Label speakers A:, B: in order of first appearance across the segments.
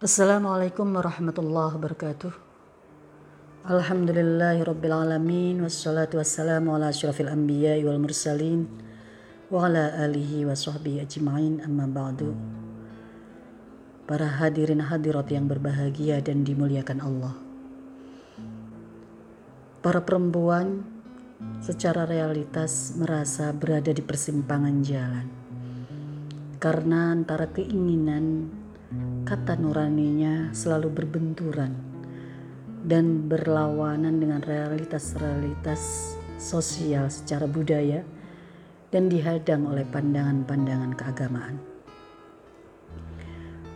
A: Assalamualaikum warahmatullahi wabarakatuh. Alhamdulillahi rabbil alamin wassalatu wassalamu ala asyrafil anbiya wal mursalin wa ala alihi wa sahbihi ajma'in amma ba'du. Para hadirin hadirat yang berbahagia dan dimuliakan Allah. Para perempuan secara realitas merasa berada di persimpangan jalan. Karena antara keinginan kata nuraninya selalu berbenturan dan berlawanan dengan realitas-realitas sosial secara budaya dan dihadang oleh pandangan-pandangan keagamaan.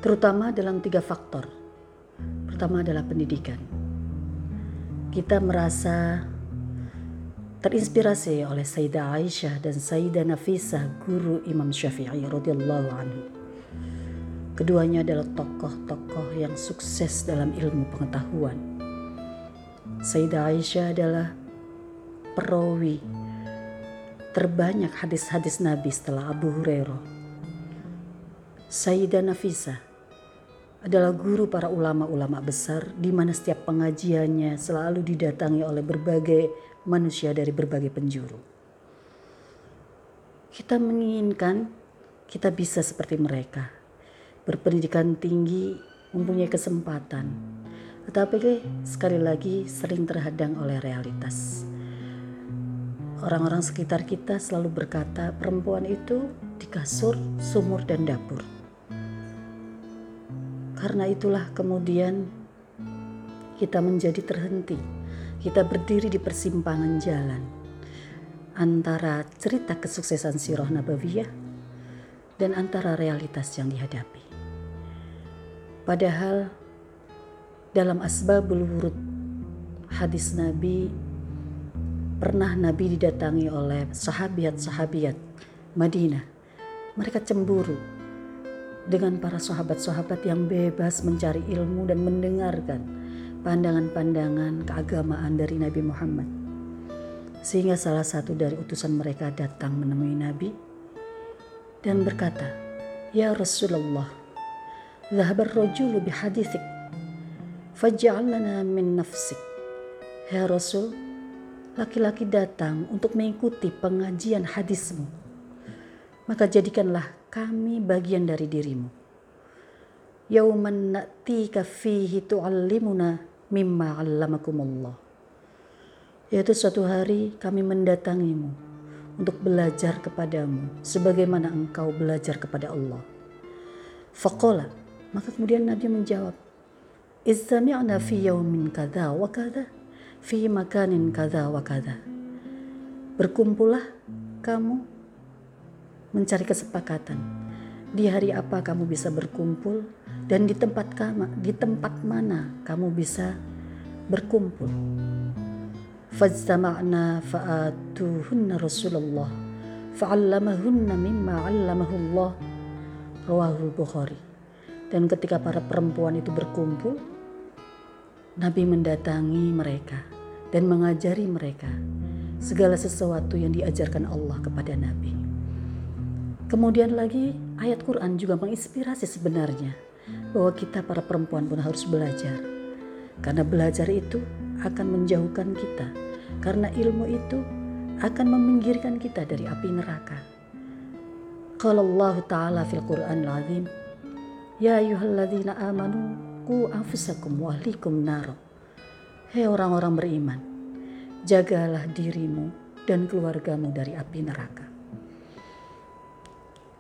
A: Terutama dalam tiga faktor. Pertama adalah pendidikan. Kita merasa terinspirasi oleh Sayyidah Aisyah dan Sayyidah Nafisah guru Imam Syafi'i radhiyallahu anhu Keduanya adalah tokoh-tokoh yang sukses dalam ilmu pengetahuan. Sayyidah Aisyah adalah perawi terbanyak hadis-hadis Nabi setelah Abu Hurairah. Sayyidah Nafisa adalah guru para ulama-ulama besar di mana setiap pengajiannya selalu didatangi oleh berbagai manusia dari berbagai penjuru. Kita menginginkan kita bisa seperti mereka berpendidikan tinggi mempunyai kesempatan, tetapi sekali lagi sering terhadang oleh realitas. Orang-orang sekitar kita selalu berkata perempuan itu di kasur, sumur, dan dapur. Karena itulah kemudian kita menjadi terhenti. Kita berdiri di persimpangan jalan antara cerita kesuksesan sirah nabawiyah dan antara realitas yang dihadapi. Padahal dalam asbabul wurud hadis Nabi pernah Nabi didatangi oleh sahabiat-sahabiat Madinah. Mereka cemburu dengan para sahabat-sahabat yang bebas mencari ilmu dan mendengarkan pandangan-pandangan keagamaan dari Nabi Muhammad. Sehingga salah satu dari utusan mereka datang menemui Nabi dan berkata, "Ya Rasulullah, zahabar rajulu bihadithik Faja'alana min nafsik." Ya Rasul, laki-laki datang untuk mengikuti pengajian hadismu. Maka jadikanlah kami bagian dari dirimu. Yauman na'tika fihi tu'allimuna mimma 'allamakumullah. Yaitu suatu hari kami mendatangimu untuk belajar kepadamu sebagaimana engkau belajar kepada Allah. Faqala maka kemudian Nabi menjawab, Istami'na fi yaumin kada wa kada, fi makanin kada wa kada. Berkumpullah kamu mencari kesepakatan. Di hari apa kamu bisa berkumpul dan di tempat kamu, di tempat mana kamu bisa berkumpul. Fajtama'na fa'atuhunna Rasulullah fa'allamahunna mimma 'allamahu Allah rawahu Bukhari. Dan ketika para perempuan itu berkumpul, Nabi mendatangi mereka dan mengajari mereka segala sesuatu yang diajarkan Allah kepada Nabi. Kemudian lagi ayat Quran juga menginspirasi sebenarnya bahwa kita para perempuan pun harus belajar. Karena belajar itu akan menjauhkan kita. Karena ilmu itu akan meminggirkan kita dari api neraka. Kalau Allah Ta'ala fil Quran al-Azim Ya ayuhalladzina amanu ku anfusakum wa ahlikum nar. Hei orang-orang beriman, jagalah dirimu dan keluargamu dari api neraka.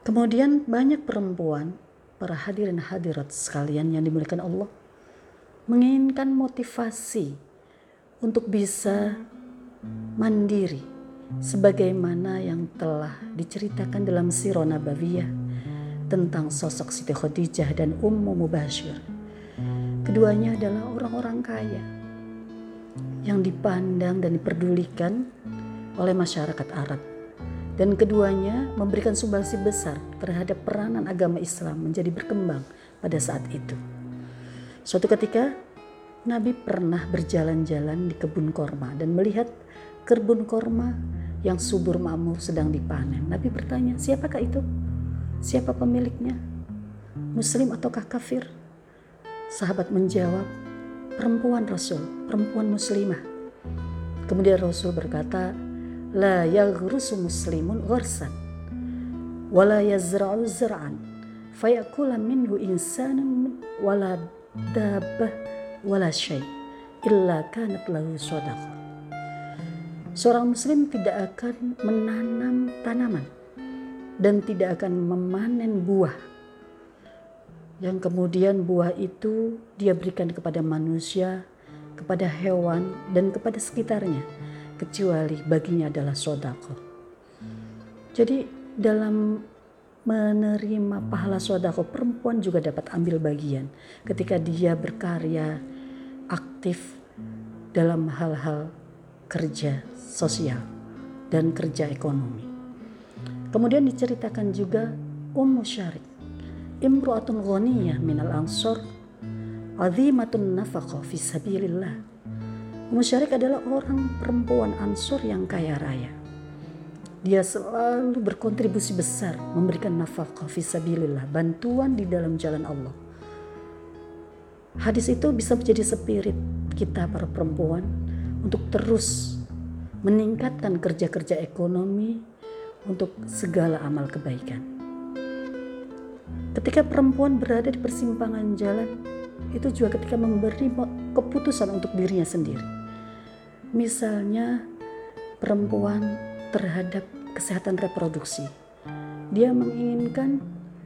A: Kemudian banyak perempuan, para hadirin hadirat sekalian yang dimuliakan Allah, menginginkan motivasi untuk bisa mandiri sebagaimana yang telah diceritakan dalam sirah nabawiyah tentang sosok Siti Khadijah dan Ummu Mubashir. Keduanya adalah orang-orang kaya yang dipandang dan diperdulikan oleh masyarakat Arab. Dan keduanya memberikan sumbangsi besar terhadap peranan agama Islam menjadi berkembang pada saat itu. Suatu ketika Nabi pernah berjalan-jalan di kebun korma dan melihat kebun korma yang subur makmur sedang dipanen. Nabi bertanya, siapakah itu? Siapa pemiliknya? Muslim ataukah kafir? Sahabat menjawab, perempuan Rasul, perempuan muslimah. Kemudian Rasul berkata, La yaghrusu muslimun gharsan, wala yazra'u zra'an, fayakula minhu insanun wala dabah wala syai illa kanat lahu sadaqah. Seorang muslim tidak akan menanam tanaman dan tidak akan memanen buah yang kemudian buah itu dia berikan kepada manusia, kepada hewan dan kepada sekitarnya kecuali baginya adalah sodako. Jadi dalam menerima pahala sodako perempuan juga dapat ambil bagian ketika dia berkarya aktif dalam hal-hal kerja sosial dan kerja ekonomi. Kemudian diceritakan juga Ummu Syarik, imru'atun ghaniyah minal ansor, azimatun nafaqah fi sabilillah. Ummu Syarik adalah orang perempuan ansor yang kaya raya. Dia selalu berkontribusi besar memberikan nafkah fisabilillah, bantuan di dalam jalan Allah. Hadis itu bisa menjadi spirit kita para perempuan untuk terus meningkatkan kerja-kerja ekonomi untuk segala amal kebaikan. Ketika perempuan berada di persimpangan jalan, itu juga ketika memberi keputusan untuk dirinya sendiri. Misalnya perempuan terhadap kesehatan reproduksi. Dia menginginkan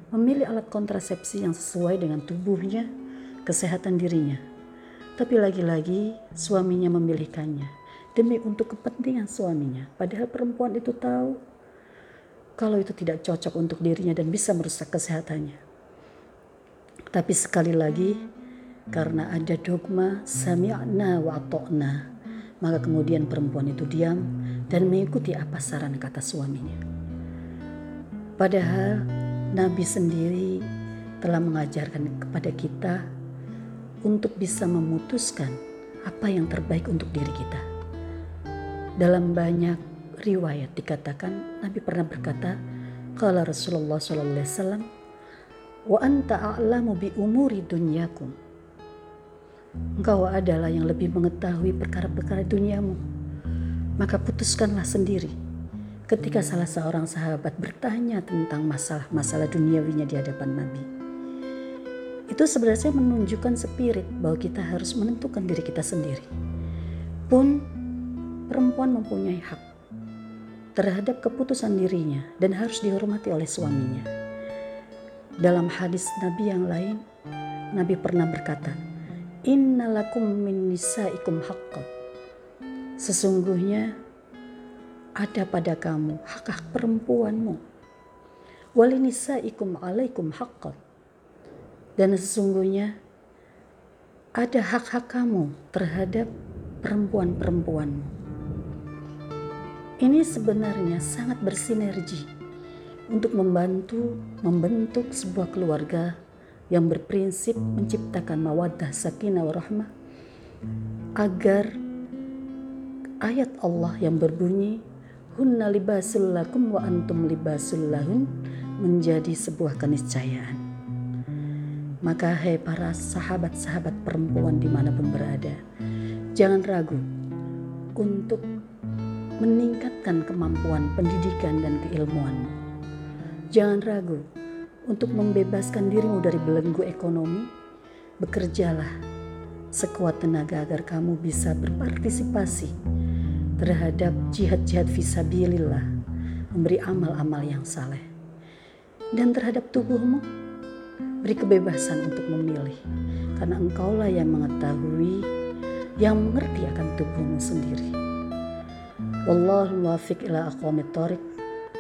A: memilih alat kontrasepsi yang sesuai dengan tubuhnya kesehatan dirinya. Tapi lagi-lagi suaminya memilihkannya demi untuk kepentingan suaminya. Padahal perempuan itu tahu kalau itu tidak cocok untuk dirinya dan bisa merusak kesehatannya. Tapi sekali lagi karena ada dogma sami'na wa ta'na, maka kemudian perempuan itu diam dan mengikuti apa saran kata suaminya. Padahal Nabi sendiri telah mengajarkan kepada kita untuk bisa memutuskan apa yang terbaik untuk diri kita. Dalam banyak riwayat dikatakan Nabi pernah berkata, kalau Rasulullah wasallam, "Wa anta a'lamu bi umuri dunyakum." Engkau adalah yang lebih mengetahui perkara-perkara duniamu. Maka putuskanlah sendiri. Ketika salah seorang sahabat bertanya tentang masalah-masalah duniawinya di hadapan Nabi, itu sebenarnya menunjukkan spirit bahwa kita harus menentukan diri kita sendiri. Pun perempuan mempunyai hak terhadap keputusan dirinya dan harus dihormati oleh suaminya. Dalam hadis Nabi yang lain, Nabi pernah berkata, Innalakum min nisaikum haqqan. Sesungguhnya ada pada kamu hak-hak perempuanmu. Walinisaikum alaikum haqqan dan sesungguhnya ada hak-hak kamu terhadap perempuan-perempuanmu. Ini sebenarnya sangat bersinergi untuk membantu membentuk sebuah keluarga yang berprinsip menciptakan mawaddah sakinah warahmah agar ayat Allah yang berbunyi hunna libasul lakum wa antum libasul lahun menjadi sebuah keniscayaan. Maka hai para sahabat-sahabat perempuan di mana pun berada, jangan ragu untuk meningkatkan kemampuan pendidikan dan keilmuanmu. Jangan ragu untuk membebaskan dirimu dari belenggu ekonomi. Bekerjalah sekuat tenaga agar kamu bisa berpartisipasi terhadap jihad-jihad visabilillah, memberi amal-amal yang saleh. Dan terhadap tubuhmu, Beri kebebasan untuk memilih, karena engkaulah yang mengetahui, yang mengerti akan tubuhmu sendiri. Wallahu muwafiq ila aqwamit thoriq.